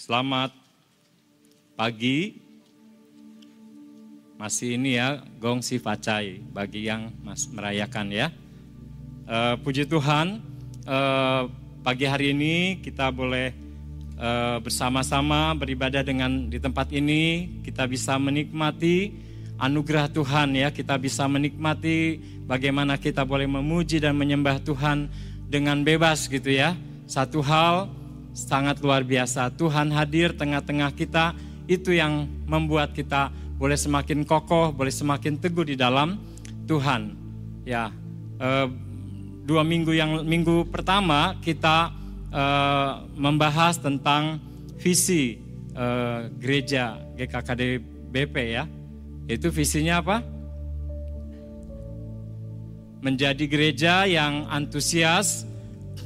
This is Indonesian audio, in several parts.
Selamat pagi. Masih ini ya, gong si facai bagi yang mas merayakan ya. Uh, puji Tuhan, uh, pagi hari ini kita boleh uh, bersama-sama beribadah dengan di tempat ini. Kita bisa menikmati anugerah Tuhan ya. Kita bisa menikmati bagaimana kita boleh memuji dan menyembah Tuhan dengan bebas gitu ya. Satu hal sangat luar biasa. Tuhan hadir tengah-tengah kita, itu yang membuat kita boleh semakin kokoh, boleh semakin teguh di dalam Tuhan. Ya, eh, dua minggu yang minggu pertama kita eh, membahas tentang visi eh, gereja GKKD BP ya. Itu visinya apa? Menjadi gereja yang antusias,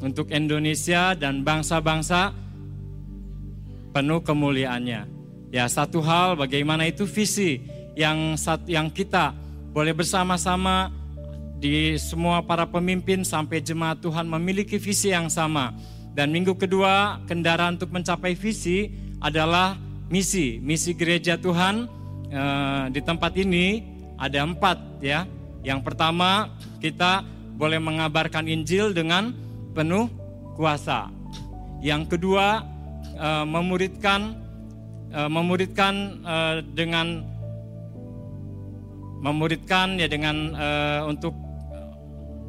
untuk Indonesia dan bangsa-bangsa penuh kemuliaannya. Ya, satu hal bagaimana itu visi yang yang kita boleh bersama-sama di semua para pemimpin sampai jemaat Tuhan memiliki visi yang sama. Dan minggu kedua, kendaraan untuk mencapai visi adalah misi. Misi gereja Tuhan eh, di tempat ini ada empat ya. Yang pertama, kita boleh mengabarkan Injil dengan penuh kuasa. Yang kedua, uh, memuridkan uh, memuridkan uh, dengan memuridkan ya dengan untuk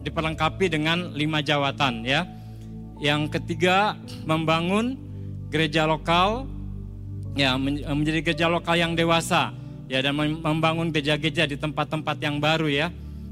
diperlengkapi dengan lima jawatan ya. Yang ketiga, membangun gereja lokal ya menjadi gereja lokal yang dewasa ya dan membangun gereja-gereja di tempat-tempat yang baru ya.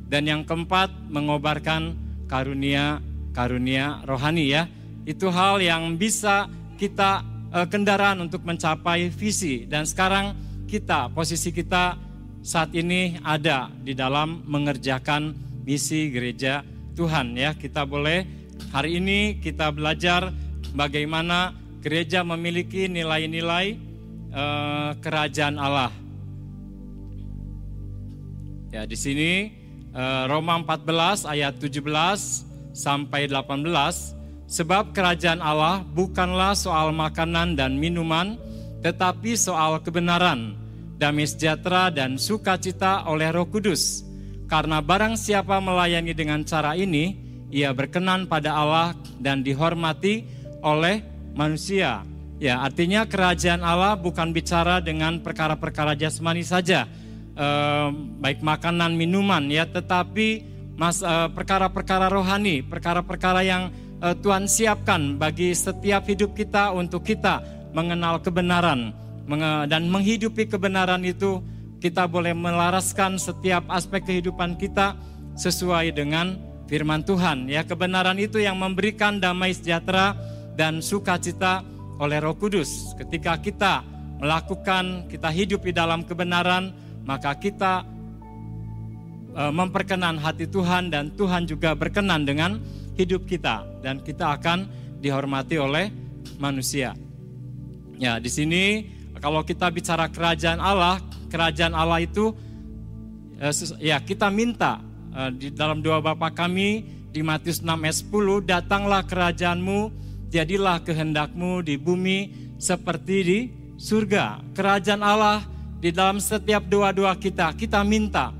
Dan yang keempat, mengobarkan karunia karunia rohani ya. Itu hal yang bisa kita uh, kendaraan untuk mencapai visi dan sekarang kita posisi kita saat ini ada di dalam mengerjakan misi gereja Tuhan ya. Kita boleh hari ini kita belajar bagaimana gereja memiliki nilai-nilai uh, kerajaan Allah. Ya, di sini uh, Roma 14 ayat 17 sampai 18, sebab kerajaan Allah bukanlah soal makanan dan minuman, tetapi soal kebenaran, damai sejahtera dan sukacita oleh Roh Kudus. Karena barang siapa melayani dengan cara ini, ia berkenan pada Allah dan dihormati oleh manusia. Ya, artinya kerajaan Allah bukan bicara dengan perkara-perkara jasmani saja, eh, baik makanan, minuman ya, tetapi mas eh, perkara-perkara rohani, perkara-perkara yang uh, Tuhan siapkan bagi setiap hidup kita untuk kita mengenal kebenaran. Dan menghidupi kebenaran itu kita boleh melaraskan setiap aspek kehidupan kita sesuai dengan firman Tuhan. Ya kebenaran itu yang memberikan damai sejahtera dan sukacita oleh Roh Kudus. Ketika kita melakukan kita hidup di dalam kebenaran maka kita Eh, memperkenan hati Tuhan dan Tuhan juga berkenan dengan hidup kita dan kita akan dihormati oleh manusia. Ya, di sini kalau kita bicara kerajaan Allah, kerajaan Allah itu eh, ya kita minta eh, di dalam doa Bapa kami di Matius 6 ayat 10, datanglah kerajaanmu, jadilah kehendakmu di bumi seperti di surga. Kerajaan Allah di dalam setiap doa-doa kita, kita minta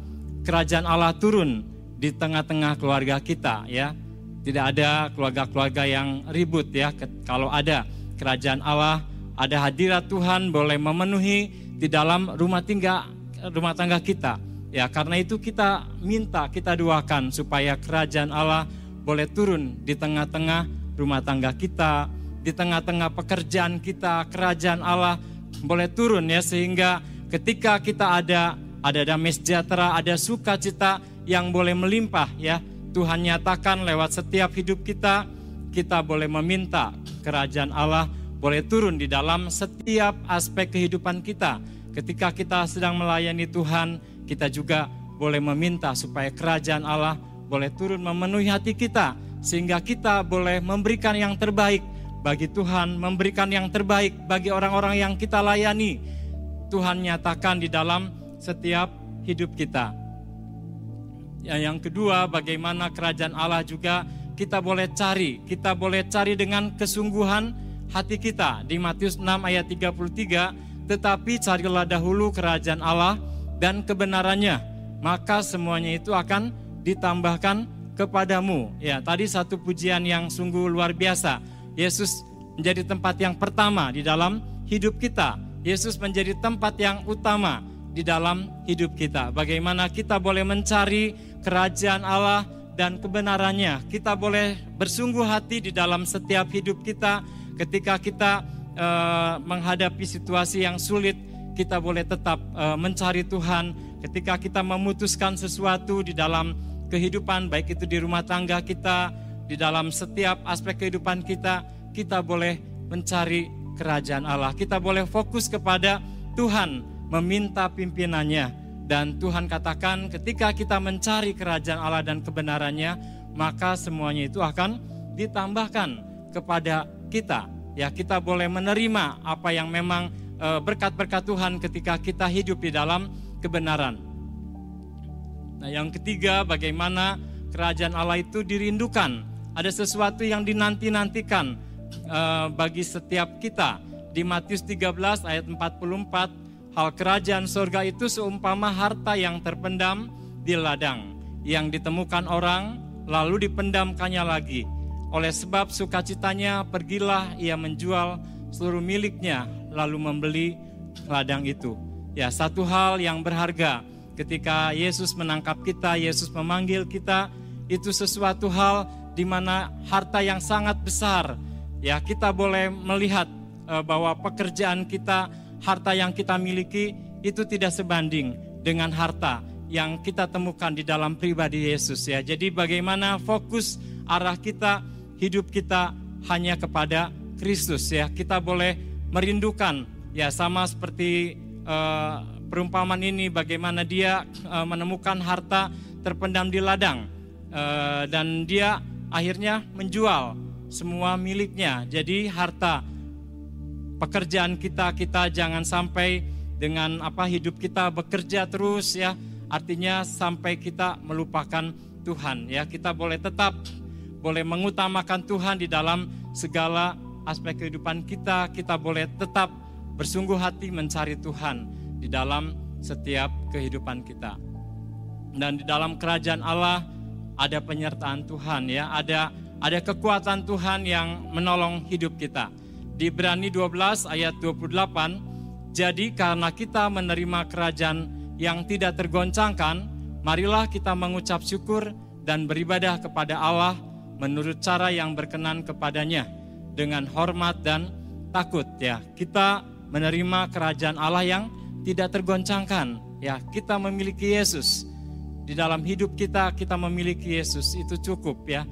kerajaan Allah turun di tengah-tengah keluarga kita ya. Tidak ada keluarga-keluarga yang ribut ya. Kalau ada kerajaan Allah, ada hadirat Tuhan boleh memenuhi di dalam rumah tinggal rumah tangga kita. Ya, karena itu kita minta, kita doakan supaya kerajaan Allah boleh turun di tengah-tengah rumah tangga kita, di tengah-tengah pekerjaan kita, kerajaan Allah boleh turun ya sehingga ketika kita ada ada damai sejahtera, ada sukacita yang boleh melimpah ya. Tuhan nyatakan lewat setiap hidup kita, kita boleh meminta kerajaan Allah boleh turun di dalam setiap aspek kehidupan kita. Ketika kita sedang melayani Tuhan, kita juga boleh meminta supaya kerajaan Allah boleh turun memenuhi hati kita sehingga kita boleh memberikan yang terbaik bagi Tuhan, memberikan yang terbaik bagi orang-orang yang kita layani. Tuhan nyatakan di dalam setiap hidup kita. Ya, yang kedua, bagaimana kerajaan Allah juga kita boleh cari. Kita boleh cari dengan kesungguhan hati kita. Di Matius 6 ayat 33 tetapi carilah dahulu kerajaan Allah dan kebenarannya maka semuanya itu akan ditambahkan kepadamu. Ya tadi satu pujian yang sungguh luar biasa. Yesus menjadi tempat yang pertama di dalam hidup kita. Yesus menjadi tempat yang utama di dalam hidup kita bagaimana kita boleh mencari kerajaan Allah dan kebenarannya kita boleh bersungguh hati di dalam setiap hidup kita ketika kita uh, menghadapi situasi yang sulit, kita boleh tetap uh, mencari Tuhan. Ketika kita memutuskan sesuatu di dalam kehidupan, baik itu di rumah tangga kita, di dalam setiap aspek kehidupan kita, kita boleh mencari kerajaan Allah. Kita boleh fokus kepada Tuhan, meminta pimpinannya. Dan Tuhan katakan ketika kita mencari kerajaan Allah dan kebenarannya, maka semuanya itu akan ditambahkan kepada kita. Ya, kita boleh menerima apa yang memang eh, berkat-berkat Tuhan ketika kita hidup di dalam kebenaran. Nah, yang ketiga, bagaimana kerajaan Allah itu dirindukan. Ada sesuatu yang dinanti-nantikan uh, bagi setiap kita. Di Matius 13 ayat 44, hal kerajaan sorga itu seumpama harta yang terpendam di ladang, yang ditemukan orang lalu dipendamkannya lagi oleh sebab sukacitanya pergilah ia menjual seluruh miliknya lalu membeli ladang itu. Ya, satu hal yang berharga ketika Yesus menangkap kita, Yesus memanggil kita, itu sesuatu hal di mana harta yang sangat besar. Ya, kita boleh melihat uh, bahwa pekerjaan kita, harta yang kita miliki itu tidak sebanding dengan harta yang kita temukan di dalam pribadi Yesus ya. Jadi bagaimana fokus arah kita hidup kita hanya kepada Kristus ya. Kita boleh merindukan ya sama seperti uh, perumpamaan ini bagaimana dia uh, menemukan harta terpendam di ladang uh, dan dia akhirnya menjual semua miliknya. Jadi harta pekerjaan kita kita jangan sampai dengan apa hidup kita bekerja terus ya. Artinya sampai kita melupakan Tuhan ya. Kita boleh tetap boleh mengutamakan Tuhan di dalam segala aspek kehidupan kita, kita boleh tetap bersungguh hati mencari Tuhan di dalam setiap kehidupan kita. Dan di dalam kerajaan Allah ada penyertaan Tuhan ya, ada ada kekuatan Tuhan yang menolong hidup kita. Di Ibrani 12 ayat 28, jadi karena kita menerima kerajaan yang tidak tergoncangkan, marilah kita mengucap syukur dan beribadah kepada Allah menurut cara yang berkenan kepadanya dengan hormat dan takut ya. Kita menerima kerajaan Allah yang tidak tergoncangkan ya. Kita memiliki Yesus. Di dalam hidup kita kita memiliki Yesus itu cukup ya.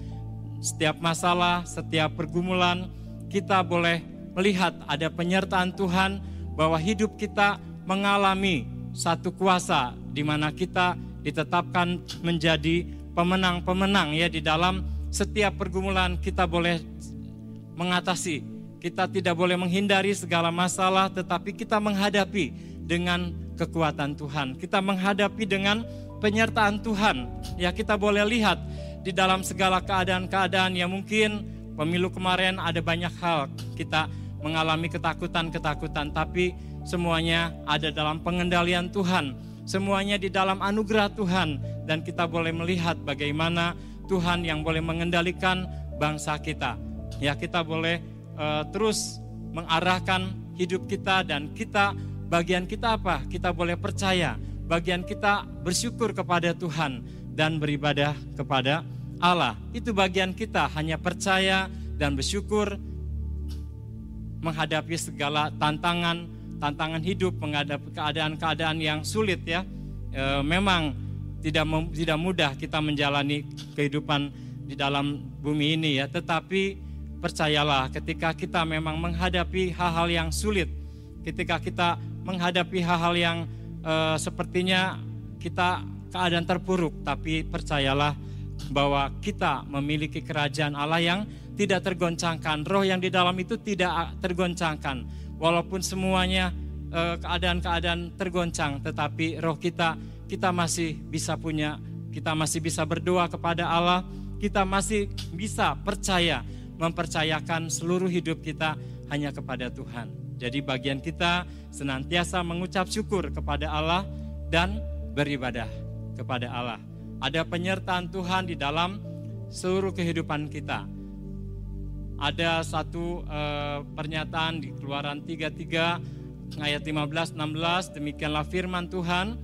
Setiap masalah, setiap pergumulan kita boleh melihat ada penyertaan Tuhan bahwa hidup kita mengalami satu kuasa di mana kita ditetapkan menjadi pemenang-pemenang ya di dalam setiap pergumulan kita boleh mengatasi. Kita tidak boleh menghindari segala masalah, tetapi kita menghadapi dengan kekuatan Tuhan. Kita menghadapi dengan penyertaan Tuhan. Ya kita boleh lihat di dalam segala keadaan-keadaan yang mungkin pemilu kemarin ada banyak hal kita mengalami ketakutan-ketakutan, tapi semuanya ada dalam pengendalian Tuhan. Semuanya di dalam anugerah Tuhan dan kita boleh melihat bagaimana Tuhan yang boleh mengendalikan bangsa kita. Ya, kita boleh uh, terus mengarahkan hidup kita dan kita bagian kita apa? Kita boleh percaya, bagian kita bersyukur kepada Tuhan dan beribadah kepada Allah. Itu bagian kita hanya percaya dan bersyukur menghadapi segala tantangan, tantangan hidup, menghadapi keadaan-keadaan yang sulit ya. E, memang tidak tidak mudah kita menjalani kehidupan di dalam bumi ini ya, tetapi percayalah ketika kita memang menghadapi hal-hal yang sulit, ketika kita menghadapi hal-hal yang uh, sepertinya kita keadaan terpuruk, tapi percayalah bahwa kita memiliki kerajaan Allah yang tidak tergoncangkan, roh yang di dalam itu tidak tergoncangkan, walaupun semuanya eh, keadaan-keadaan tergoncang, tetapi roh kita kita masih bisa punya, kita masih bisa berdoa kepada Allah, kita masih bisa percaya, mempercayakan seluruh hidup kita hanya kepada Tuhan. Jadi bagian kita senantiasa mengucap syukur kepada Allah dan beribadah kepada Allah. Ada penyertaan Tuhan di dalam seluruh kehidupan kita. Ada satu uh, pernyataan di Keluaran 33 ayat 15 16 demikianlah firman Tuhan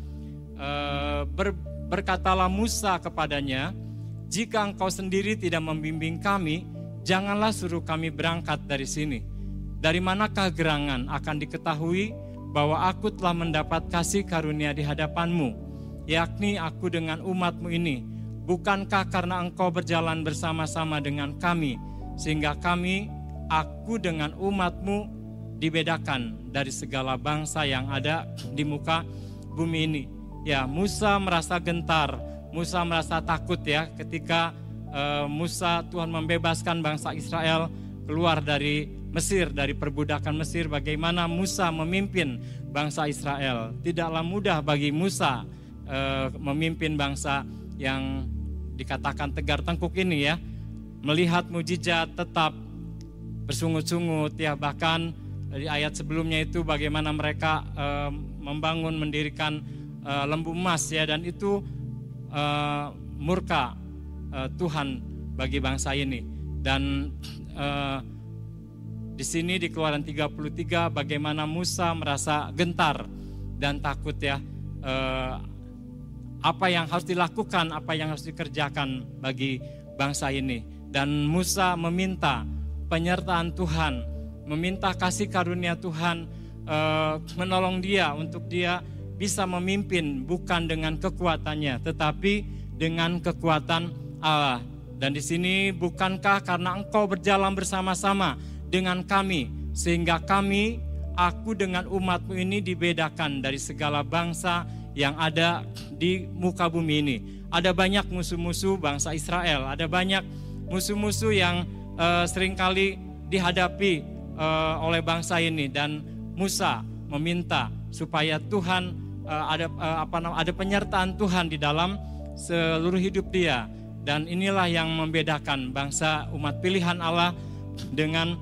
uh, ber, berkatalah Musa kepadanya jika engkau sendiri tidak membimbing kami janganlah suruh kami berangkat dari sini. Dari manakah gerangan akan diketahui bahwa aku telah mendapat kasih karunia di hadapanmu yakni aku dengan umatmu ini? Bukankah karena engkau berjalan bersama-sama dengan kami sehingga kami aku dengan umatmu dibedakan dari segala bangsa yang ada di muka bumi ini. Ya, Musa merasa gentar, Musa merasa takut ya ketika uh, Musa Tuhan membebaskan bangsa Israel keluar dari Mesir, dari perbudakan Mesir. Bagaimana Musa memimpin bangsa Israel? Tidaklah mudah bagi Musa uh, memimpin bangsa yang dikatakan tegar tengkuk ini ya. Melihat mujizat tetap bersungut-sungut ya. Bahkan di ayat sebelumnya itu bagaimana mereka uh, membangun mendirikan uh, lembu emas ya. Dan itu uh, murka uh, Tuhan bagi bangsa ini. Dan uh, di sini di Keluaran 33 bagaimana Musa merasa gentar dan takut ya. Uh, apa yang harus dilakukan apa yang harus dikerjakan bagi bangsa ini dan Musa meminta penyertaan Tuhan meminta kasih karunia Tuhan uh, menolong dia untuk dia bisa memimpin bukan dengan kekuatannya tetapi dengan kekuatan Allah. Dan di sini bukankah karena engkau berjalan bersama-sama dengan kami sehingga kami aku dengan umatmu ini dibedakan dari segala bangsa yang ada di muka bumi ini. Ada banyak musuh-musuh bangsa Israel, ada banyak musuh-musuh yang uh, sering kali dihadapi uh, oleh bangsa ini dan Musa meminta supaya Tuhan uh, ada uh, apa namanya ada penyertaan Tuhan di dalam seluruh hidup dia dan inilah yang membedakan bangsa umat pilihan Allah dengan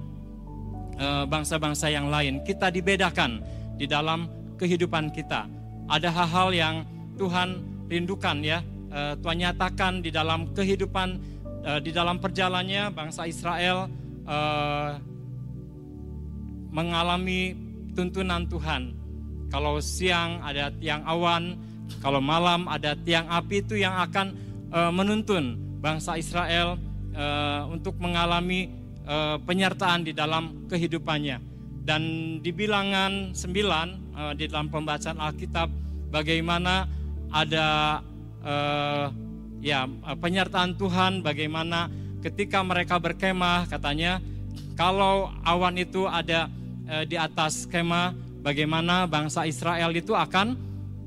bangsa-bangsa yang lain. Kita dibedakan di dalam kehidupan kita. Ada hal-hal yang Tuhan rindukan ya, Tuhan nyatakan di dalam kehidupan di dalam perjalannya bangsa Israel mengalami tuntunan Tuhan. Kalau siang ada tiang awan, kalau malam ada tiang api itu yang akan uh, menuntun bangsa Israel uh, untuk mengalami uh, penyertaan di dalam kehidupannya. Dan di bilangan 9 uh, di dalam pembacaan Alkitab bagaimana ada uh, ya penyertaan Tuhan bagaimana ketika mereka berkemah katanya kalau awan itu ada Eh, di atas skema bagaimana bangsa Israel itu akan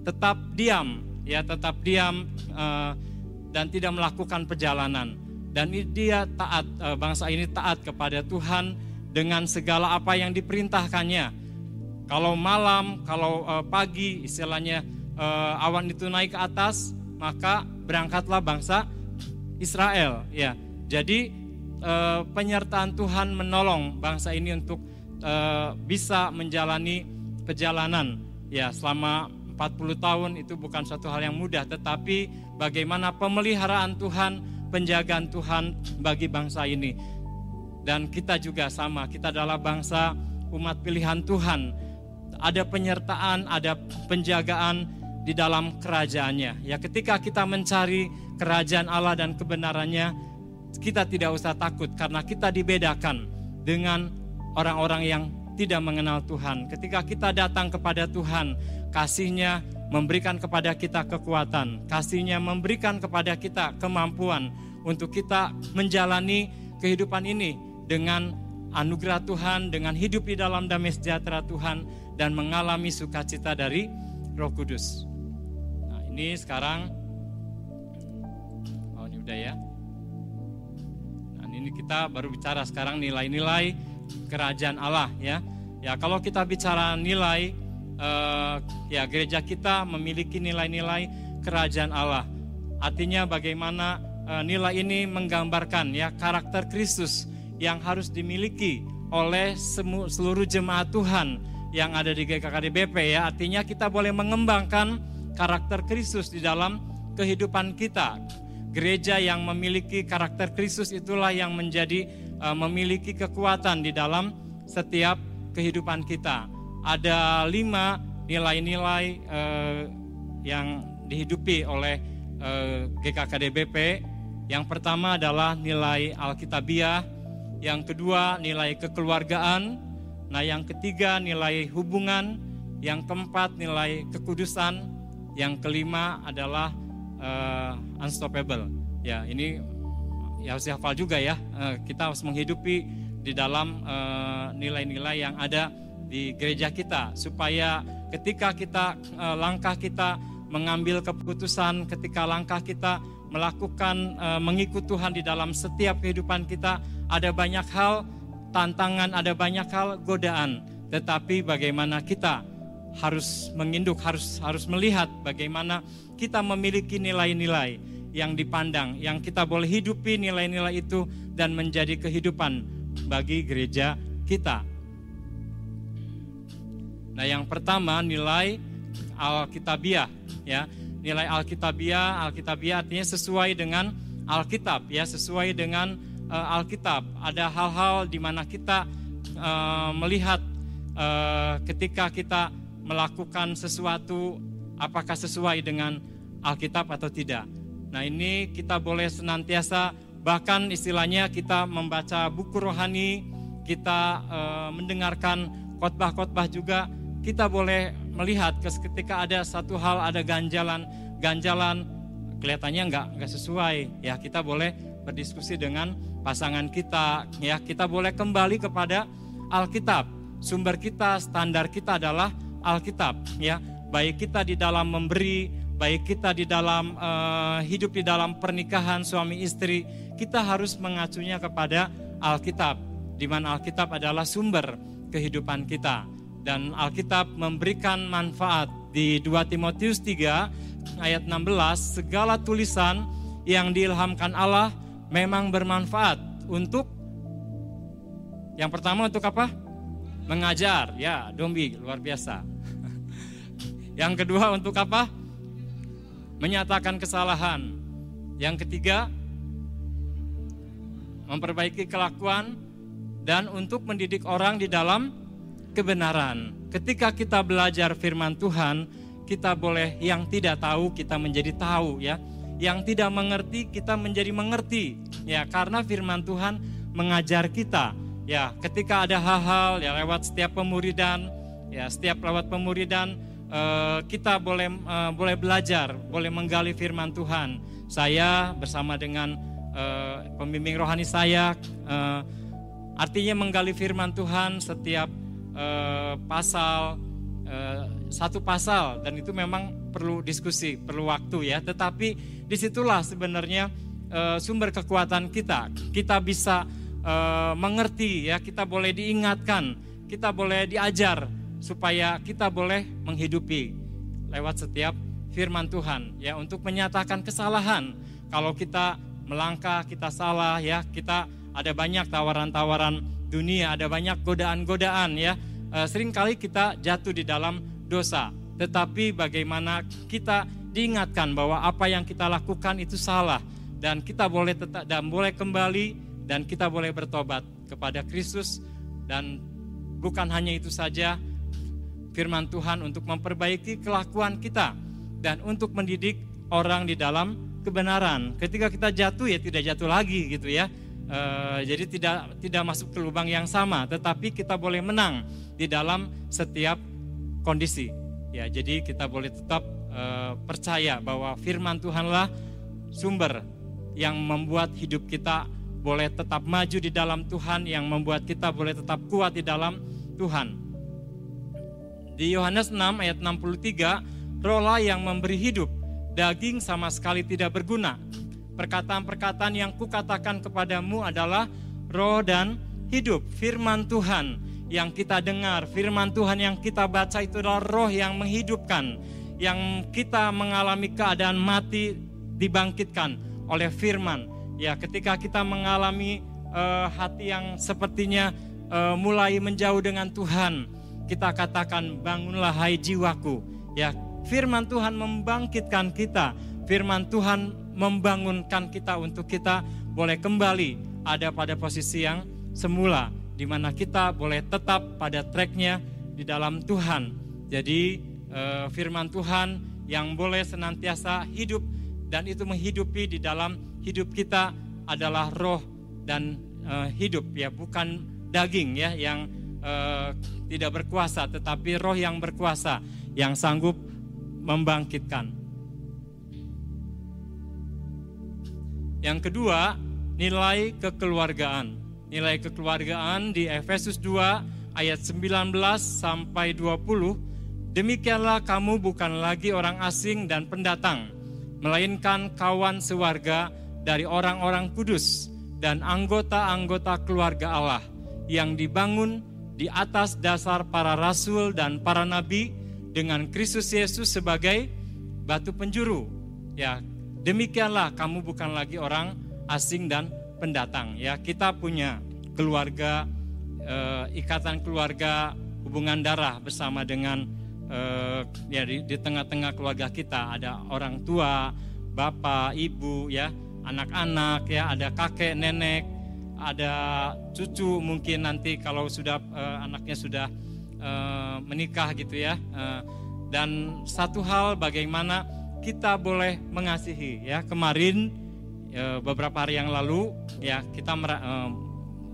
tetap diam, ya tetap diam eh, dan tidak melakukan perjalanan. Dan dia taat, eh, bangsa ini taat kepada Tuhan dengan segala apa yang diperintahkannya. Kalau malam, kalau pagi, istilahnya awan itu naik ke atas, maka berangkatlah bangsa Israel. Ya, jadi penyertaan Tuhan menolong bangsa ini untuk uh, bisa menjalani perjalanan ya selama 40 tahun itu bukan suatu hal yang mudah tetapi bagaimana pemeliharaan Tuhan, penjagaan Tuhan bagi bangsa ini. Dan kita juga sama, kita adalah bangsa umat pilihan Tuhan. Ada penyertaan, ada penjagaan di dalam kerajaannya. Ya ketika kita mencari kerajaan Allah dan kebenarannya, kita tidak usah takut karena kita dibedakan dengan orang-orang yang tidak mengenal Tuhan. Ketika kita datang kepada Tuhan, kasihnya memberikan kepada kita kekuatan, kasihnya memberikan kepada kita kemampuan untuk kita menjalani kehidupan ini dengan anugerah Tuhan, dengan hidup di dalam damai sejahtera Tuhan, dan mengalami sukacita dari Roh Kudus. Ini sekarang, oh ini udah ya. Nah, ini kita baru bicara sekarang nilai-nilai kerajaan Allah ya. Ya kalau kita bicara nilai uh, ya gereja kita memiliki nilai-nilai kerajaan Allah. Artinya bagaimana uh, nilai ini menggambarkan ya karakter Kristus yang harus dimiliki oleh seluruh jemaat Tuhan yang ada di GKKDBP ya. Artinya kita boleh mengembangkan karakter Kristus di dalam kehidupan kita. Gereja yang memiliki karakter Kristus itulah yang menjadi uh, memiliki kekuatan di dalam setiap kehidupan kita. Ada lima nilai-nilai uh, yang dihidupi oleh uh, eh, GKKDBP. Yang pertama adalah nilai Alkitabiah, yang kedua nilai kekeluargaan, nah yang ketiga nilai hubungan, yang keempat nilai kekudusan, yang kelima adalah uh, unstoppable. Ya, ini ya harus dihafal juga ya. Uh, kita harus menghidupi di dalam nilai-nilai uh, yang ada di gereja kita supaya ketika kita uh, langkah kita mengambil keputusan ketika langkah kita melakukan uh, mengikut Tuhan di dalam setiap kehidupan kita ada banyak hal tantangan ada banyak hal godaan tetapi bagaimana kita harus menginduk harus harus melihat bagaimana kita memiliki nilai-nilai yang dipandang yang kita boleh hidupi nilai-nilai itu dan menjadi kehidupan bagi gereja kita Nah, yang pertama nilai Alkitabiah ya. Nilai Alkitabiah, Alkitabiah artinya sesuai dengan Alkitab ya, sesuai dengan uh, Alkitab. Ada hal-hal di mana kita uh, melihat uh, ketika kita melakukan sesuatu apakah sesuai dengan Alkitab atau tidak. Nah, ini kita boleh senantiasa bahkan istilahnya kita membaca buku rohani, kita uh, mendengarkan khotbah-khotbah juga kita boleh melihat ketika ada satu hal ada ganjalan ganjalan kelihatannya nggak nggak sesuai. Ya kita boleh berdiskusi dengan pasangan kita. Ya kita boleh kembali kepada Alkitab. Sumber kita standar kita adalah Alkitab ya baik kita di dalam memberi baik kita di dalam uh, hidup di dalam pernikahan suami istri kita harus mengacunya kepada Alkitab di mana Alkitab adalah sumber kehidupan kita dan Alkitab memberikan manfaat di 2 Timotius 3 ayat 16 segala tulisan yang diilhamkan Allah memang bermanfaat untuk yang pertama untuk apa? Mengajar, ya, dombi luar biasa. yang kedua untuk apa? Menyatakan kesalahan. Yang ketiga memperbaiki kelakuan dan untuk mendidik orang di dalam kebenaran. Ketika kita belajar firman Tuhan, kita boleh yang tidak tahu kita menjadi tahu ya. Yang tidak mengerti kita menjadi mengerti ya karena firman Tuhan mengajar kita ya ketika ada hal-hal ya lewat setiap pemuridan ya setiap lewat pemuridan eh, kita boleh eh, boleh belajar boleh menggali firman Tuhan saya bersama dengan eh, pembimbing rohani saya eh, artinya menggali firman Tuhan setiap uh, pasal uh, satu pasal dan itu memang perlu diskusi, perlu waktu ya. Tetapi di situlah sebenarnya uh, sumber kekuatan kita. Kita bisa uh, mengerti ya, kita boleh diingatkan, kita boleh diajar supaya kita boleh menghidupi lewat setiap firman Tuhan ya untuk menyatakan kesalahan. Kalau kita melangkah kita salah ya, kita ada banyak tawaran-tawaran dunia, ada banyak godaan-godaan ya. E, sering kali kita jatuh di dalam dosa. Tetapi bagaimana kita diingatkan bahwa apa yang kita lakukan itu salah dan kita boleh tetap dan boleh kembali dan kita boleh bertobat kepada Kristus dan bukan hanya itu saja firman Tuhan untuk memperbaiki kelakuan kita dan untuk mendidik orang di dalam kebenaran. Ketika kita jatuh ya tidak jatuh lagi gitu ya Uh, jadi tidak tidak masuk ke lubang yang sama, tetapi kita boleh menang di dalam setiap kondisi. Ya, jadi kita boleh tetap uh, percaya bahwa firman Tuhanlah sumber yang membuat hidup kita boleh tetap maju di dalam Tuhan, yang membuat kita boleh tetap kuat di dalam Tuhan. Di Yohanes 6 ayat 63, rohlah yang memberi hidup, daging sama sekali tidak berguna Perkataan-perkataan yang kukatakan kepadamu adalah roh dan hidup. Firman Tuhan yang kita dengar, firman Tuhan yang kita baca itu adalah roh yang menghidupkan. Yang kita mengalami keadaan mati dibangkitkan oleh firman. Ya, ketika kita mengalami uh, hati yang sepertinya uh, mulai menjauh dengan Tuhan, kita katakan bangunlah hai jiwaku. Ya, firman Tuhan membangkitkan kita. Firman Tuhan membangunkan kita untuk kita boleh kembali ada pada posisi yang semula di mana kita boleh tetap pada tracknya di dalam Tuhan. Jadi uh, firman Tuhan yang boleh senantiasa hidup dan itu menghidupi di dalam hidup kita adalah roh dan uh, hidup ya bukan daging ya yang uh, tidak berkuasa tetapi roh yang berkuasa yang sanggup membangkitkan. Yang kedua, nilai kekeluargaan. Nilai kekeluargaan di Efesus 2 ayat 19 sampai 20. Demikianlah kamu bukan lagi orang asing dan pendatang, melainkan kawan sewarga dari orang-orang kudus dan anggota-anggota keluarga Allah yang dibangun di atas dasar para rasul dan para nabi dengan Kristus Yesus sebagai batu penjuru. Ya, demikianlah kamu bukan lagi orang asing dan pendatang. Ya, kita punya keluarga eh, ikatan keluarga hubungan darah bersama dengan eh, ya di, tengah-tengah keluarga kita ada orang tua, bapak, ibu ya, anak-anak ya, ada kakek, nenek, ada cucu mungkin nanti kalau sudah uh, anaknya sudah uh, menikah gitu ya. Uh, dan satu hal bagaimana kita boleh mengasihi ya. Kemarin uh, beberapa hari yang lalu ya kita uh,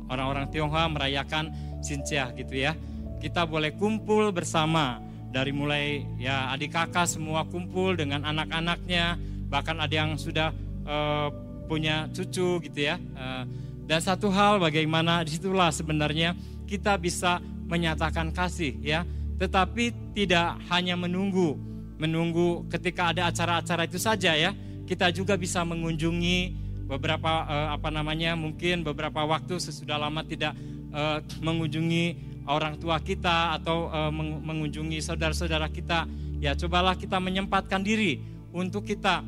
orang-orang Tionghoa merayakan Sincia gitu ya. Kita boleh kumpul bersama dari mulai ya adik kakak semua kumpul dengan anak-anaknya bahkan ada yang sudah uh, punya cucu gitu ya. Uh, dan satu hal bagaimana di situlah sebenarnya kita bisa menyatakan kasih ya. Tetapi tidak hanya menunggu, menunggu ketika ada acara-acara itu saja ya. Kita juga bisa mengunjungi beberapa uh, apa namanya mungkin beberapa waktu sesudah lama tidak uh, mengunjungi orang tua kita atau mengunjungi saudara-saudara kita ya cobalah kita menyempatkan diri untuk kita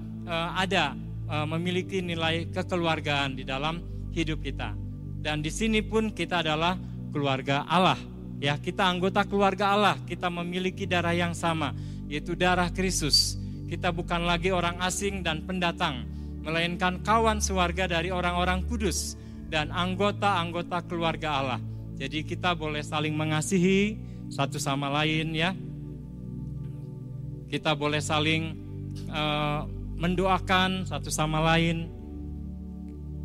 ada memiliki nilai kekeluargaan di dalam hidup kita. Dan di sini pun kita adalah keluarga Allah. Ya, kita anggota keluarga Allah, kita memiliki darah yang sama, yaitu darah Kristus. Kita bukan lagi orang asing dan pendatang, melainkan kawan sewarga dari orang-orang kudus dan anggota-anggota keluarga Allah. Jadi kita boleh saling mengasihi satu sama lain ya. Kita boleh saling uh, mendoakan satu sama lain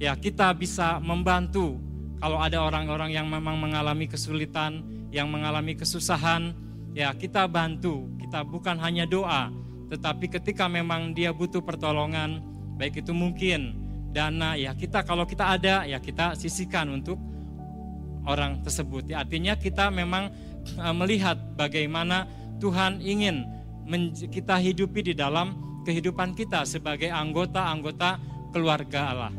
ya kita bisa membantu kalau ada orang-orang yang memang mengalami kesulitan, yang mengalami kesusahan, ya kita bantu. Kita bukan hanya doa, tetapi ketika memang dia butuh pertolongan, baik itu mungkin dana, ya kita kalau kita ada, ya kita sisihkan untuk orang tersebut. Ya, artinya kita memang uh, melihat bagaimana Tuhan ingin kita hidupi di dalam kehidupan kita sebagai anggota-anggota keluarga Allah.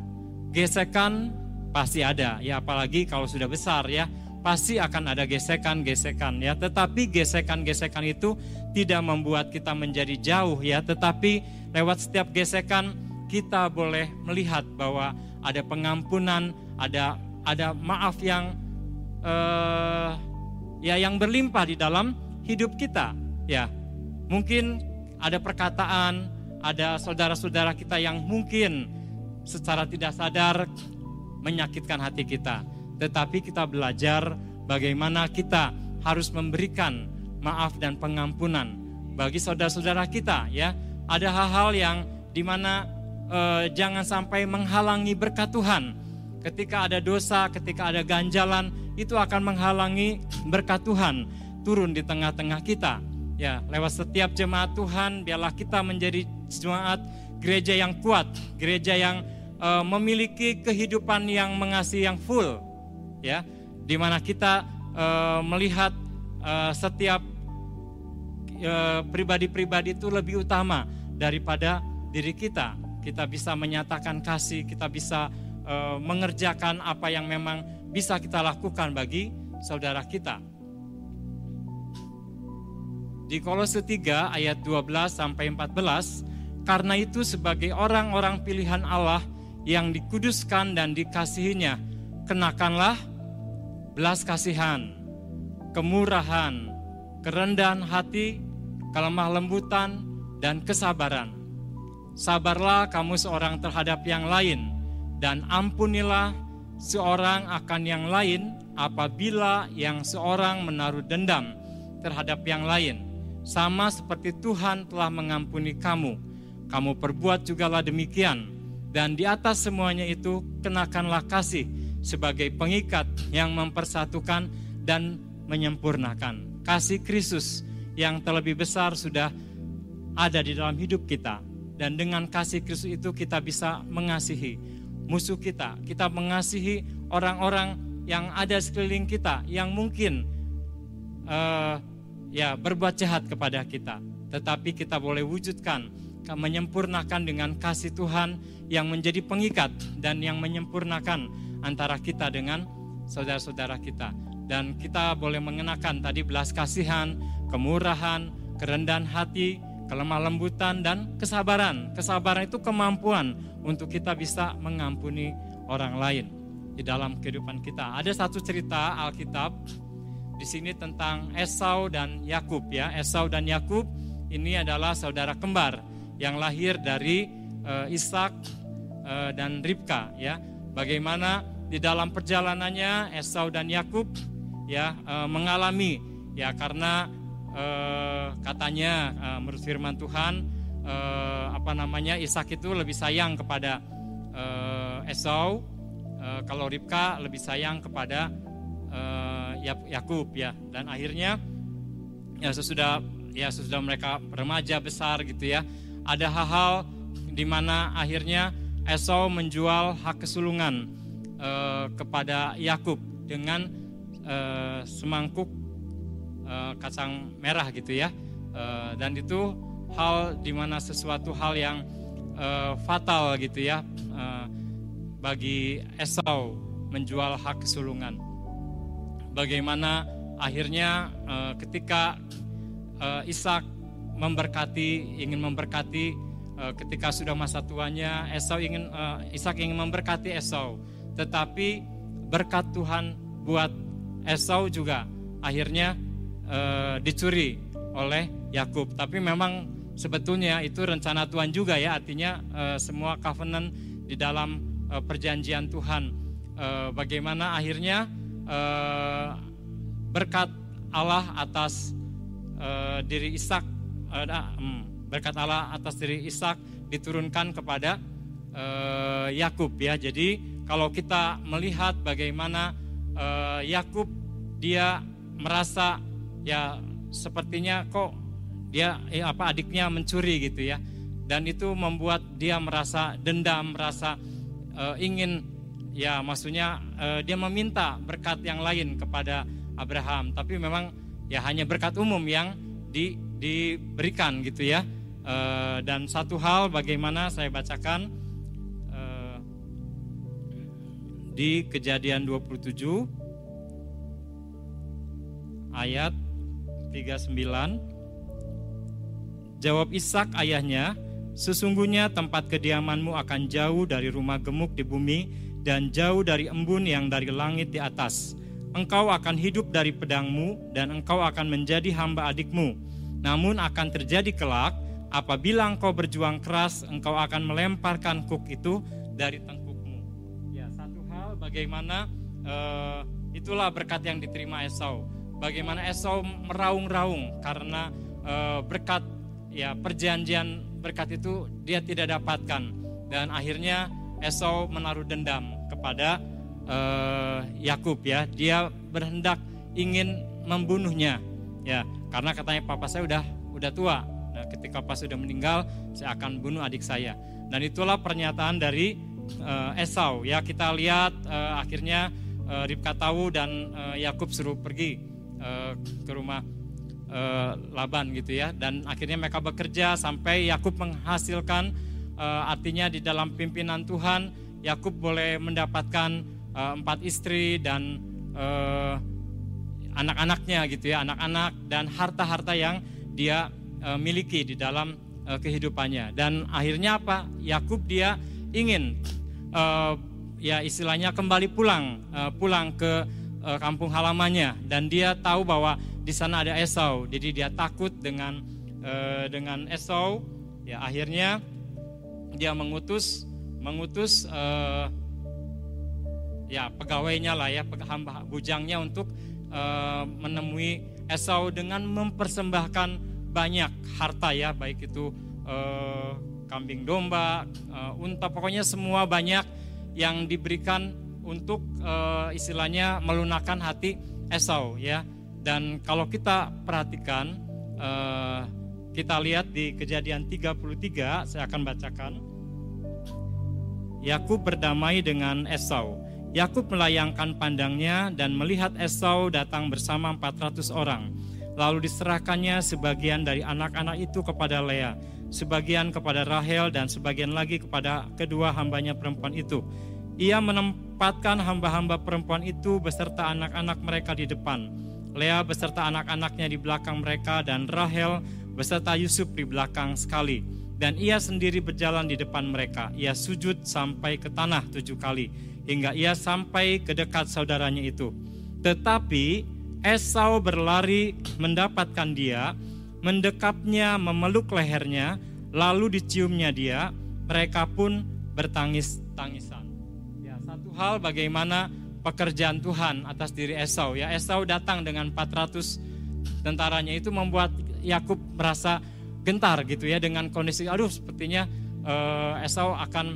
Gesekan pasti ada ya apalagi kalau sudah besar ya. Pasti akan ada gesekan-gesekan ya. Tetapi gesekan-gesekan itu tidak membuat kita menjadi jauh ya. Tetapi lewat setiap gesekan kita boleh melihat bahwa ada pengampunan ada ada maaf yang uh, ya yang berlimpah di dalam hidup kita ya. Mungkin ada perkataan ada saudara-saudara kita yang mungkin secara tidak sadar menyakitkan hati kita. Tetapi kita belajar bagaimana kita harus memberikan maaf dan pengampunan bagi saudara-saudara kita ya. Ada hal-hal yang di mana eh, jangan sampai menghalangi berkat Tuhan. Ketika ada dosa, ketika ada ganjalan, itu akan menghalangi berkat Tuhan turun di tengah-tengah kita. Ya, lewat setiap jemaat Tuhan, biarlah kita menjadi jemaat gereja yang kuat, gereja yang uh, memiliki kehidupan yang mengasihi yang full, ya, di mana kita uh, melihat uh, setiap pribadi-pribadi itu lebih utama daripada diri kita. Kita bisa menyatakan kasih, kita bisa mengerjakan apa yang memang bisa kita lakukan bagi saudara kita. Di Kolose 3 ayat 12 sampai 14, karena itu sebagai orang-orang pilihan Allah yang dikuduskan dan dikasihinya, kenakanlah belas kasihan, kemurahan, kerendahan hati, kelemah lembutan, dan kesabaran. Sabarlah kamu seorang terhadap yang lain, dan ampunilah seorang akan yang lain apabila yang seorang menaruh dendam terhadap yang lain, sama seperti Tuhan telah mengampuni kamu. Kamu perbuat jugalah demikian, dan di atas semuanya itu kenakanlah kasih sebagai pengikat yang mempersatukan dan menyempurnakan. Kasih Kristus yang terlebih besar sudah ada di dalam hidup kita. Dan dengan kasih Kristus itu kita bisa mengasihi musuh kita. Kita mengasihi orang-orang yang ada sekeliling kita yang mungkin uh, ya berbuat jahat kepada kita. Tetapi kita boleh wujudkan menyempurnakan dengan kasih Tuhan yang menjadi pengikat dan yang menyempurnakan antara kita dengan saudara-saudara kita. Dan kita boleh mengenakan tadi belas kasihan, kemurahan, kerendahan hati, kelemah lembutan, dan kesabaran. Kesabaran itu kemampuan untuk kita bisa mengampuni orang lain di dalam kehidupan kita. Ada satu cerita Alkitab di sini tentang Esau dan Yakub ya. Esau dan Yakub ini adalah saudara kembar yang lahir dari uh, Ishak uh, dan Ribka ya. Bagaimana di dalam perjalanannya Esau dan Yakub ya e, mengalami ya karena e, katanya e, menurut firman Tuhan e, apa namanya Ishak itu lebih sayang kepada e, Esau e, kalau Ribka lebih sayang kepada Yakub ya dan akhirnya ya sesudah ya sesudah mereka remaja besar gitu ya ada hal-hal di mana akhirnya Esau menjual hak kesulungan uh, kepada Yakub dengan uh, semangkuk uh, kacang merah gitu ya. Uh, dan itu hal di mana sesuatu hal yang uh, fatal gitu ya uh, bagi Esau menjual hak kesulungan. Bagaimana akhirnya uh, ketika uh, Ishak memberkati ingin memberkati uh, ketika sudah masa tuanya Esau ingin uh, Ishak ingin memberkati Esau tetapi berkat Tuhan buat Esau juga akhirnya e, dicuri oleh Yakub. Tapi memang sebetulnya itu rencana Tuhan juga ya, artinya e, semua covenant di dalam e, perjanjian Tuhan. Bagaimana akhirnya e, berkat Allah atas e, diri Ishak, e, berkat Allah atas diri Ishak diturunkan kepada Yakub ya. Jadi kalau kita melihat bagaimana Yakub dia merasa ya sepertinya kok dia eh, apa adiknya mencuri gitu ya dan itu membuat dia merasa dendam merasa uh, ingin ya maksudnya uh, dia meminta berkat yang lain kepada Abraham. Tapi memang ya hanya berkat umum yang di, diberikan gitu ya. Uh, dan satu hal bagaimana saya bacakan di Kejadian 27 ayat 39 Jawab Ishak ayahnya Sesungguhnya tempat kediamanmu akan jauh dari rumah gemuk di bumi dan jauh dari embun yang dari langit di atas. Engkau akan hidup dari pedangmu dan engkau akan menjadi hamba adikmu. Namun akan terjadi kelak apabila engkau berjuang keras, engkau akan melemparkan kuk itu dari tengkuk bagaimana uh, itulah berkat yang diterima Esau. Bagaimana Esau meraung-raung karena uh, berkat ya perjanjian berkat itu dia tidak dapatkan dan akhirnya Esau menaruh dendam kepada uh, Yakub ya. Dia berhendak ingin membunuhnya ya karena katanya papa saya udah udah tua. Nah, ketika papa sudah meninggal, saya akan bunuh adik saya. Dan itulah pernyataan dari uh, Esau ya kita lihat uh, akhirnya uh, Ribka tahu dan uh, Yakub suruh pergi uh, ke rumah Laban gitu ya dan akhirnya mereka bekerja sampai Yakub menghasilkan artinya di dalam pimpinan Tuhan Yakub boleh mendapatkan uh, empat istri dan uh, anak-anaknya gitu ya anak-anak dan harta-harta yang dia miliki di dalam kehidupannya dan akhirnya apa Yakub dia ingin ya istilahnya kembali pulang pulang ke kampung halamannya dan dia tahu bahwa di sana ada Esau. Jadi dia takut dengan dengan Esau. Ya akhirnya dia mengutus mengutus uh, ya pegawainya lah ya hamba bujangnya untuk uh, menemui Esau dengan mempersembahkan banyak harta ya baik itu uh, kambing domba, uh, unta pokoknya semua banyak yang diberikan untuk uh, istilahnya melunakkan hati Esau ya. Dan kalau kita perhatikan uh, kita lihat di Kejadian 33 saya akan bacakan. Yakub berdamai dengan Esau. Yakub melayangkan pandangnya dan melihat Esau datang bersama 400 orang. Lalu diserahkannya sebagian dari anak-anak itu kepada Lea, sebagian kepada Rahel dan sebagian lagi kepada kedua hambanya perempuan itu. Ia menempatkan hamba-hamba perempuan itu beserta anak-anak mereka di depan. Lea beserta anak-anaknya di belakang mereka dan Rahel beserta Yusuf di belakang sekali. Dan ia sendiri berjalan di depan mereka. Ia sujud sampai ke tanah tujuh kali. Hingga ia sampai ke dekat saudaranya itu. Tetapi Esau berlari mendapatkan dia, mendekapnya, memeluk lehernya, lalu diciumnya dia. Mereka pun bertangis-tangisan hal bagaimana pekerjaan Tuhan atas diri Esau. Ya, Esau datang dengan 400 tentaranya itu membuat Yakub merasa gentar gitu ya dengan kondisi aduh sepertinya uh, Esau akan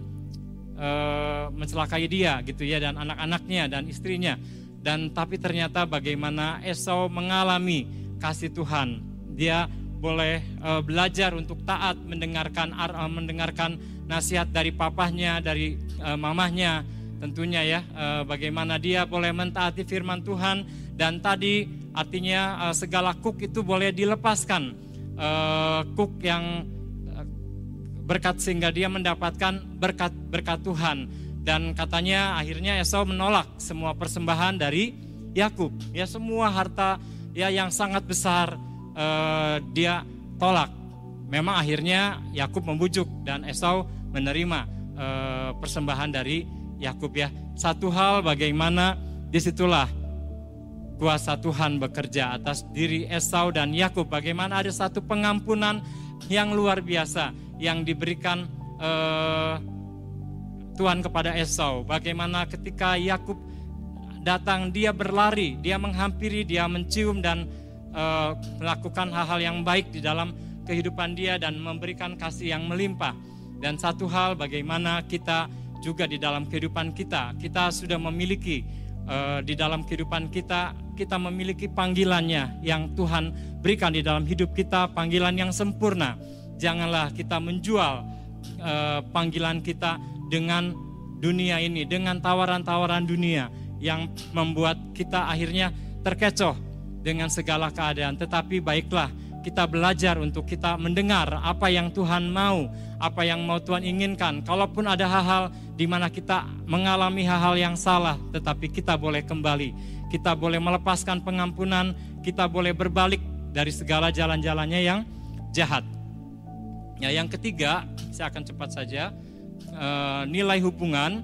uh, mencelakai dia gitu ya dan anak-anaknya dan istrinya. Dan tapi ternyata bagaimana Esau mengalami kasih Tuhan. Dia boleh uh, belajar untuk taat mendengarkan uh, mendengarkan nasihat dari papahnya, dari uh, mamahnya, tentunya ya eh, bagaimana dia boleh mentaati firman Tuhan dan tadi artinya eh, segala kuk itu boleh dilepaskan. Eh, kuk yang berkat sehingga dia mendapatkan berkat berkat Tuhan. Dan katanya akhirnya Esau menolak semua persembahan dari Yakub. Ya semua harta ya yang sangat besar dia tolak. Memang akhirnya Yakub membujuk dan Esau menerima persembahan dari Yakub ya. Satu hal bagaimana di situlah kuasa Tuhan bekerja atas diri Esau dan Yakub. Bagaimana ada satu pengampunan yang luar biasa yang diberikan uh, Tuhan kepada Esau. Bagaimana ketika Yakub datang dia berlari, dia menghampiri, dia mencium dan uh, melakukan hal-hal yang baik di dalam kehidupan dia dan memberikan kasih yang melimpah. Dan satu hal bagaimana kita juga di dalam kehidupan kita. Kita sudah memiliki uh, di dalam kehidupan kita, kita memiliki panggilannya yang Tuhan berikan di dalam hidup kita, panggilan yang sempurna. Janganlah kita menjual uh, panggilan kita dengan dunia ini, dengan tawaran-tawaran dunia yang membuat kita akhirnya terkecoh dengan segala keadaan. Tetapi baiklah, kita belajar untuk kita mendengar apa yang Tuhan mau, apa yang mau Tuhan inginkan. Kalaupun ada hal-hal di mana kita mengalami hal-hal yang salah, tetapi kita boleh kembali. Kita boleh melepaskan pengampunan, kita boleh berbalik dari segala jalan-jalannya yang jahat. Ya, yang ketiga, saya akan cepat saja. Uh, nilai hubungan,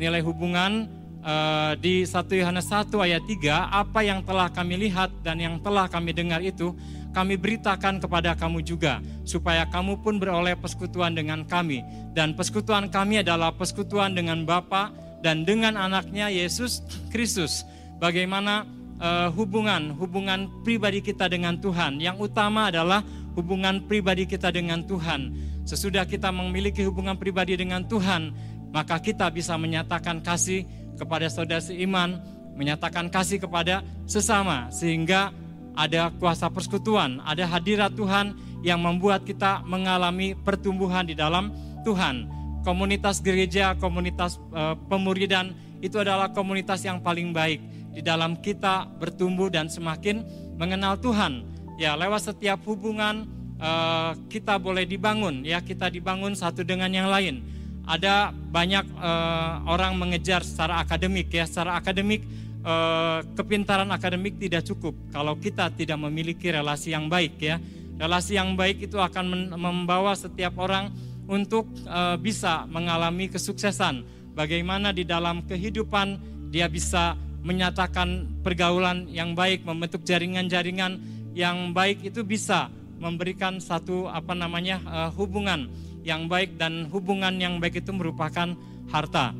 nilai hubungan uh, di 1 Yohanes 1 ayat 3, apa yang telah kami lihat dan yang telah kami dengar itu kami beritakan kepada kamu juga, supaya kamu pun beroleh persekutuan dengan kami. Dan persekutuan kami adalah persekutuan dengan Bapa dan dengan anaknya Yesus Kristus. Bagaimana uh, hubungan, hubungan pribadi kita dengan Tuhan. Yang utama adalah hubungan pribadi kita dengan Tuhan. Sesudah kita memiliki hubungan pribadi dengan Tuhan, maka kita bisa menyatakan kasih kepada saudara seiman, menyatakan kasih kepada sesama, sehingga ada kuasa persekutuan, ada hadirat Tuhan yang membuat kita mengalami pertumbuhan di dalam Tuhan. Komunitas gereja, komunitas uh, pemuridan itu adalah komunitas yang paling baik di dalam kita bertumbuh dan semakin mengenal Tuhan. Ya, lewat setiap hubungan uh, kita boleh dibangun, ya kita dibangun satu dengan yang lain. Ada banyak uh, orang mengejar secara akademik, ya secara akademik Eh, kepintaran akademik tidak cukup kalau kita tidak memiliki relasi yang baik ya. Relasi yang baik itu akan membawa setiap orang untuk uh, bisa mengalami kesuksesan. Bagaimana di dalam kehidupan dia bisa menyatakan pergaulan yang baik, membentuk jaringan-jaringan yang baik itu bisa memberikan satu apa namanya uh, hubungan yang baik dan hubungan yang baik itu merupakan harta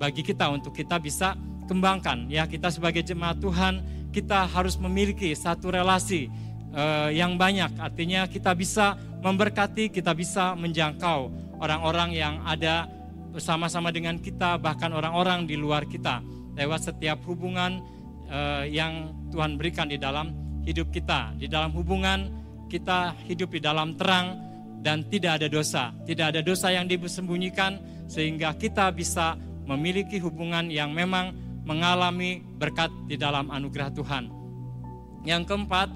bagi kita untuk kita bisa kembangkan. Ya kita sebagai jemaat Tuhan kita harus memiliki satu relasi uh, yang banyak. Artinya kita bisa memberkati kita bisa menjangkau orang-orang yang ada bersama-sama dengan kita bahkan orang-orang di luar kita lewat setiap hubungan uh, yang Tuhan berikan di dalam hidup kita. Di dalam hubungan kita hidup di dalam terang dan tidak ada dosa. Tidak ada dosa yang disembunyikan sehingga kita bisa memiliki hubungan yang memang mengalami berkat di dalam anugerah Tuhan. Yang keempat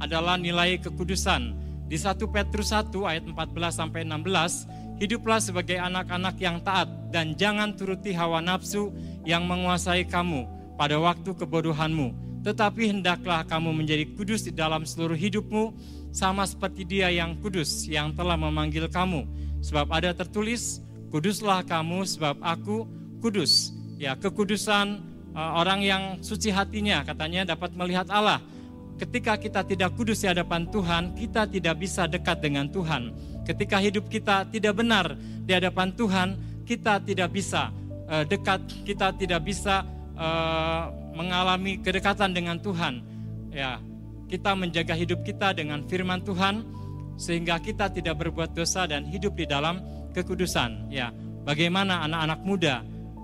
adalah nilai kekudusan. Di 1 Petrus 1 ayat 14 sampai 16, hiduplah sebagai anak-anak yang taat dan jangan turuti hawa nafsu yang menguasai kamu pada waktu kebodohanmu. Tetapi hendaklah kamu menjadi kudus di dalam seluruh hidupmu, sama seperti dia yang kudus yang telah memanggil kamu. Sebab ada tertulis, kuduslah kamu sebab aku kudus. Ya, kekudusan uh, orang yang suci hatinya katanya dapat melihat Allah. Ketika kita tidak kudus di hadapan Tuhan, kita tidak bisa dekat dengan Tuhan. Ketika hidup kita tidak benar di hadapan Tuhan, kita tidak bisa uh, dekat, kita tidak bisa uh, mengalami kedekatan dengan Tuhan. Ya, kita menjaga hidup kita dengan firman Tuhan sehingga kita tidak berbuat dosa dan hidup di dalam kekudusan. Ya, bagaimana anak-anak muda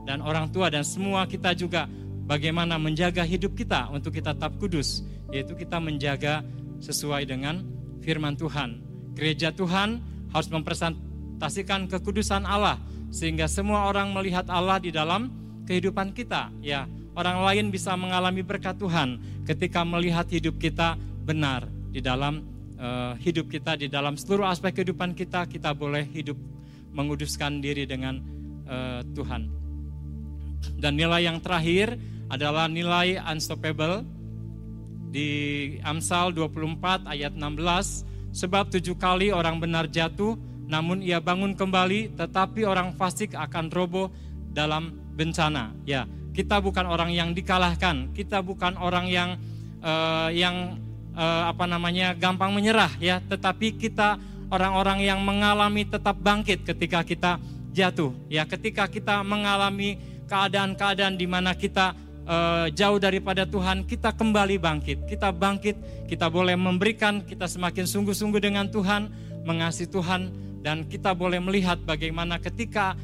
dan orang tua dan semua kita juga bagaimana menjaga hidup kita untuk kita tetap kudus, yaitu kita menjaga sesuai dengan firman Tuhan. Gereja Tuhan harus mempresentasikan kekudusan Allah sehingga semua orang melihat Allah di dalam kehidupan kita, ya orang lain bisa mengalami berkat Tuhan ketika melihat hidup kita benar di dalam uh, hidup kita di dalam seluruh aspek kehidupan kita kita boleh hidup menguduskan diri dengan uh, Tuhan. Dan nilai yang terakhir adalah nilai unstoppable di Amsal 24 ayat 16 sebab tujuh kali orang benar jatuh namun ia bangun kembali tetapi orang fasik akan roboh dalam bencana ya kita bukan orang yang dikalahkan, kita bukan orang yang uh, yang uh, apa namanya gampang menyerah ya, tetapi kita orang-orang yang mengalami tetap bangkit ketika kita jatuh ya, ketika kita mengalami keadaan-keadaan di mana kita uh, jauh daripada Tuhan, kita kembali bangkit. Kita bangkit, kita boleh memberikan, kita semakin sungguh-sungguh dengan Tuhan, mengasihi Tuhan dan kita boleh melihat bagaimana ketika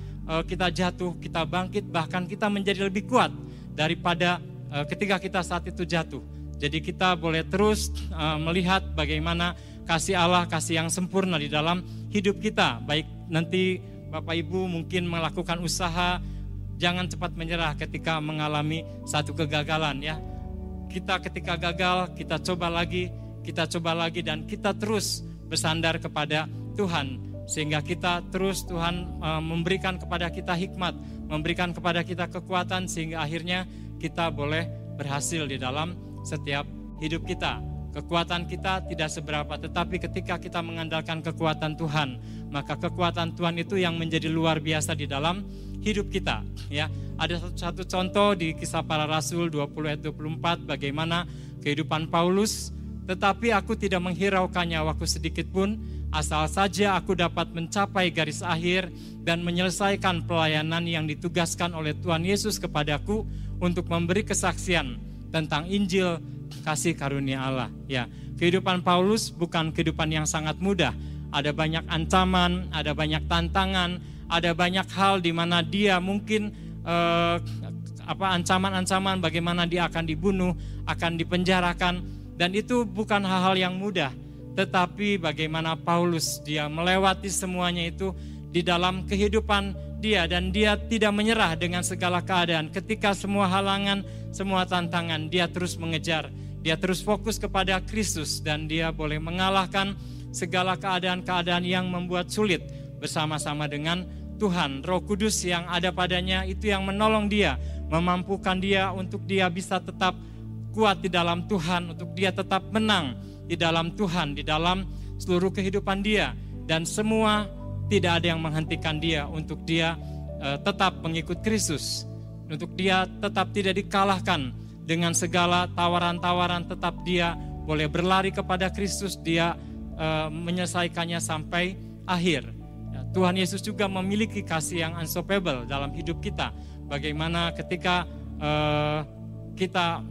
kita jatuh, kita bangkit, bahkan kita menjadi lebih kuat daripada uh, ketika kita saat itu jatuh. Jadi kita boleh terus uh, melihat bagaimana kasih Allah, kasih yang sempurna di dalam hidup kita. Baik nanti Bapak Ibu mungkin melakukan usaha, jangan cepat menyerah ketika mengalami satu kegagalan ya. Kita ketika gagal, kita coba lagi, kita coba lagi dan kita terus bersandar kepada Tuhan sehingga kita terus Tuhan uh, memberikan kepada kita hikmat, memberikan kepada kita kekuatan sehingga akhirnya kita boleh berhasil di dalam setiap hidup kita. Kekuatan kita tidak seberapa, tetapi ketika kita mengandalkan kekuatan Tuhan, maka kekuatan Tuhan itu yang menjadi luar biasa di dalam hidup kita. Ya, ada satu contoh di Kisah Para Rasul 20 ayat 24 bagaimana kehidupan Paulus, tetapi aku tidak menghiraukannya waktu sedikit pun asal saja aku dapat mencapai garis akhir dan menyelesaikan pelayanan yang ditugaskan oleh Tuhan Yesus kepadaku untuk memberi kesaksian tentang Injil kasih karunia Allah. Ya, kehidupan Paulus bukan kehidupan yang sangat mudah. Ada banyak ancaman, ada banyak tantangan, ada banyak hal di mana dia mungkin eh, apa ancaman-ancaman bagaimana dia akan dibunuh, akan dipenjarakan dan itu bukan hal-hal yang mudah tetapi bagaimana Paulus dia melewati semuanya itu di dalam kehidupan dia dan dia tidak menyerah dengan segala keadaan. Ketika semua halangan, semua tantangan, dia terus mengejar. Dia terus fokus kepada Kristus dan dia boleh mengalahkan segala keadaan-keadaan yang membuat sulit bersama-sama dengan Tuhan. Roh Kudus yang ada padanya itu yang menolong dia, memampukan dia untuk dia bisa tetap kuat di dalam Tuhan, untuk dia tetap menang di dalam Tuhan, di dalam seluruh kehidupan dia dan semua tidak ada yang menghentikan dia untuk dia uh, tetap mengikut Kristus. untuk dia tetap tidak dikalahkan dengan segala tawaran-tawaran, tetap dia boleh berlari kepada Kristus, dia uh, menyelesaikannya sampai akhir. Ya, Tuhan Yesus juga memiliki kasih yang unstoppable dalam hidup kita. Bagaimana ketika uh, kita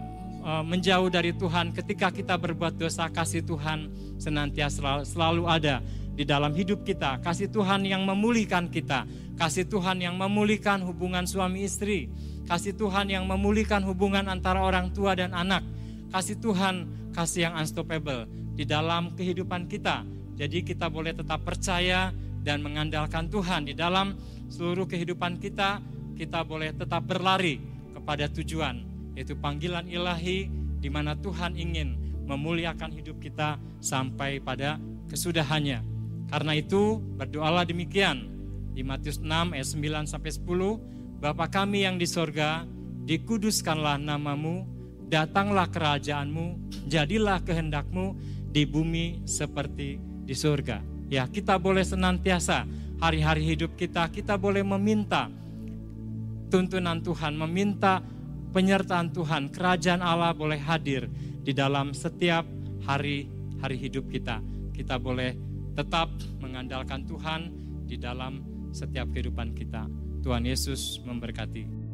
menjauh dari Tuhan, ketika kita berbuat dosa, kasih Tuhan senantiasa selalu, selalu ada di dalam hidup kita. Kasih Tuhan yang memulihkan kita. Kasih Tuhan yang memulihkan hubungan suami istri. Kasih Tuhan yang memulihkan hubungan antara orang tua dan anak. Kasih Tuhan, kasih yang unstoppable di dalam kehidupan kita. Jadi kita boleh tetap percaya dan mengandalkan Tuhan di dalam seluruh kehidupan kita. Kita boleh tetap berlari kepada tujuan, yaitu panggilan ilahi di mana Tuhan ingin memuliakan hidup kita sampai pada kesudahannya. Karena itu berdoalah demikian di Matius 6 ayat 9 sampai 10, Bapa kami yang di sorga, dikuduskanlah namamu, datanglah kerajaanmu, jadilah kehendakmu di bumi seperti di surga. Ya, kita boleh senantiasa hari-hari hidup kita, kita boleh meminta tuntunan Tuhan, meminta penyertaan Tuhan, kerajaan Allah boleh hadir di dalam setiap hari-hari hidup kita. Kita boleh tetap mengandalkan Tuhan di dalam setiap kehidupan kita. Tuhan Yesus memberkati.